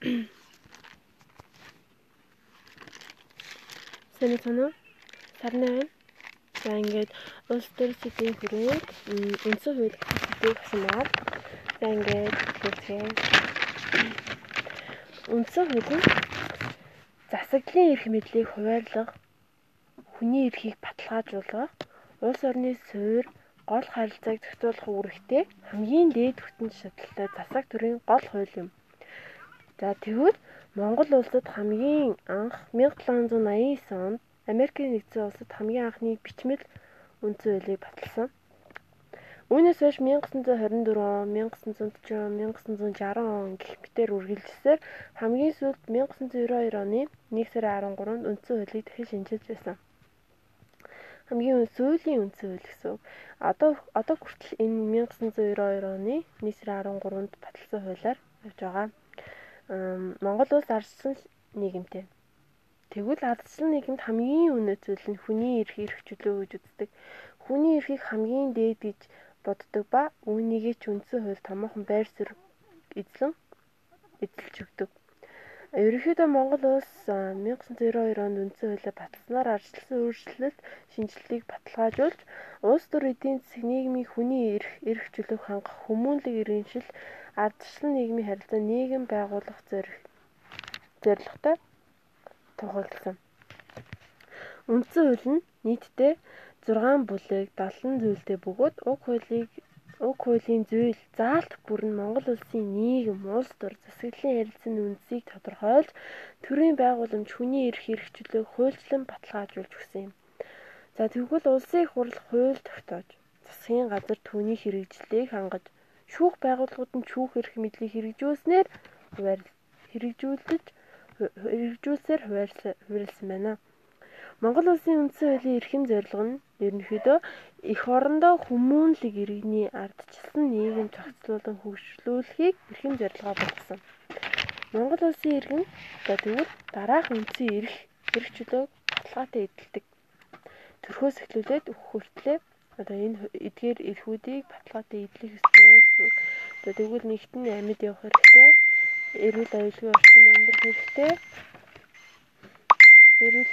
Сэний санаа сарны байна. За ингээд улс төр сэдвийн хүрээнд үндсэн хууль авсан байна. За ингээд хэлцгээе. Үндсэн хууль нь засаглалын эрх мэдлийг хуваарлах, хүний эрхийг баталгаажуулах, улс орны суурь гол харилцааг зохицуулах үүрэгтэй хамгийн дээд хүчин чадалтай засаг төрийн гол хууль юм. За тэгвэл Монгол улсад хамгийн анх 1789 онд Америкийн нэгдсэн улсад хамгийн анхны бичмэл үндсэн хуулийг баталсан. Үүнээс хойш 1924 он, 1940 он, 1960 он гэх мэтээр үргэлжилсээр хамгийн сүүлд 1992 оны 1 сарын 13-нд үндсэн хуулийг дахин шинжилж байсан. Хамгийн сүүлийн үндсэн хууль гэсэн. Одоо одоо хүртэл энэ 1992 оны 1 сарын 13-нд баталсан хуулиар явж байгаа. Монгол улс ардсан нийгэмтэй. Тэгвэл ардсан нийгэмд хамгийн үнэт зүйл нь хүний эрх эрхчлөө гэж үздэг. Хүний эрхийг хамгийн дээд гэж боддог ба үүнийгээ ч үндсэн хууль томоохон байр суурь эзлэн эзэлж өгдөг. Ерөнхийдөө Монгол улс 1992 онд үндсэн хуулиа баталснаар арчилсан өөрчлөлт шинжилгээг баталгаажуулж улс төр эдийн засаг нийгмийн хүний эрх эрх чөлөөг хангах хүмүүнлэг иргэншил ардчлан нийгмийн харилцаа нийгэм байгуулах зорилготой тохиолдсон. Үндсэн хууль нь нийтдээ 6 бүлэг 70 зүйлтэй бөгөөд уг хуулийг уг хуулийн зүйл заалт бүр нь Монгол улсын нийгэм, улс төр, засаглалын харилцааны үндсийг тодорхойлж төрийн байгууламж хүний эрх хэрэгчлөө хуульчлан баталгаажуулж өгсөн юм. За тэгвэл улсын их хурл хууль тогтоож засгийн газар түүний хэрэгжлийг хангаж шүүх байгууллагууд нь шүүх эрх мэдлийг хэрэгжүүлснээр хэрэгжүүлж хэрэгжүүлсээр хуваарлсан байна. Монгол улсын үндсэн хуулийн эрхэм зорилго нь ерөнхийдөө эх орондоо хүмүүнлэг иргэний ардчилсан нийгэм зохицуулан хөгжлүүлэхийг эрхэм зорилгоо болгосон. Монгол улсын иргэн тэгвэл дараах үндсэн эрх эрх чөлөөг баталгаатай эдэлдэг. Төрхөөс эхлүүлээд хүртлээр одоо энэ эдгээр эрхүүдийг баталгаатай эдлэх ёстой гэсэн. За тэгвэл нэгт нь амьд явах хэрэгтэй. Эрүүл аюулгүй орчинд амьдрах хэрэгтэй. Эрүүл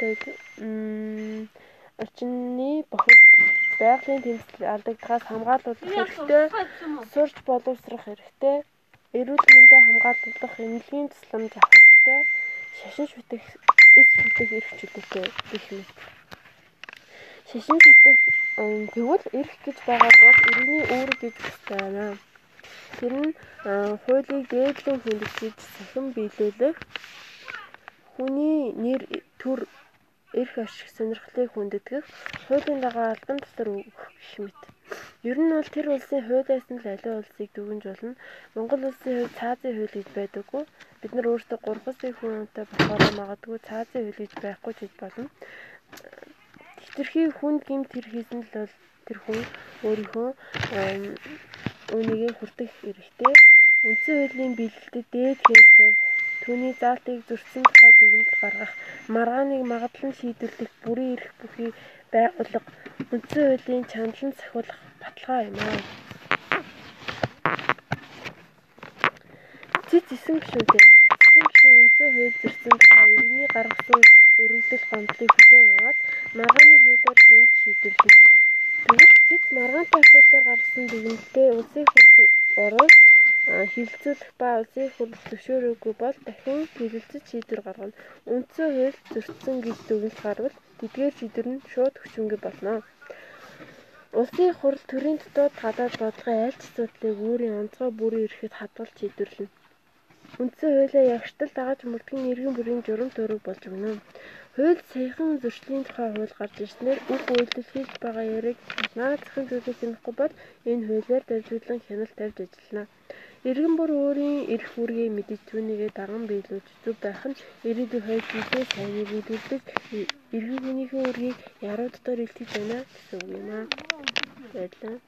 орчны бохир байгалийн тэмцэл алдагдахаас хамгаалуулах хэрэгтэй. Сурч боловсрох хэрэгтэй. Эрүүл мэндийг хамгаалуулах эмнэлгийн тусламж авах хэрэгтэй. Шашин шүтэх, эс шүтэх эрх чөлөөтэй гэх мэт. Шашин шүтэх тэгвэл эрх гэж байгаа бол иргэний үүрэг гэж байна. Тэр нь хуулийг дээдлэн хүндэтгэж сахин биелүүлэх хүний нэр төр эрх ашиг сонирхлыг хүндэтгэх хуулийн дагуу албан тусар өгөх гэх мэт. Ер нь бол тэр улсын хуулиас нь л аливаа улсыг дүгнж болно. Монгол улсын хувьд цаазын хууль гэж байдаггүй. Бид нар өөрсдөө 3 улсын хүнтэй болохоор магадгүй цаазын хууль гэж байхгүй ч гэж болно. Хитрхи хүнд гимт тэр хийсэн л бол тэр хүн өөрийнхөө үүнийг хүртэх эрхтэй. Үндсэн хуулийн бэлтгэдэг дээд хэрэгтэй түүний заалтыг зөрчсөн дүгнэлт гаргах, маргааныг магадлан шийдвэрлэх, бүрийн эрх бүхий байгуулга, үндсэн хуулийн чандлан сахиулах баталгаа юм аа. Цэц эсэн гişүүдээ. Эсэн гişүү үндсэн хууль зөрчсөн тухай иргэний гаргасан өргөдөл гомдлыг хүлээн аваад маргааны хуулиар хэмж шийдвэрлэнэ. Тэгвэл цэц маргаантай асуудлаар гаргасан дүгнэлтээ улсын хурлд оруулж хилцүүлэх ба улсын хурл зөвшөөрөөгүй бол дахин хэрэгэлцэж шийдвэр гаргана. Үндсэн хууль зөрчсөн гэж дүгнэлт гарвал тэдгээр шийдвэр нь шууд хүчингүй болно. Улсын хурл төрийн дотоод гадаад бодлогын аль ч асуудлыг өөрийн онцгой бүрийн эрхэд хадгалж шийдвэрлэнэ. Үндсэн хуулиа ягштал дагаж мөрдгөн иргэн бүрийн журам төрөг болж өгнө. Хууль саяхан зөрчлийн тухай хууль гарч ирснээр үг үйлдэл хийж байгаа яриг наа захын зүйлийг хянахгүй бол энэ хуулиар дамжуулан хяналт тавьж ажиллана. Иргэн бүр өөрийн эрх үүргийг мэдэж түүнийгээ даган биелүүлж зүв байх нь ирээдүйн хойд жилээ сайныг илүүлдэг иргэн хүнийхээ үүргийг яруу дотор илтгэж байна гэсэн үг юм аа. Баярлалаа.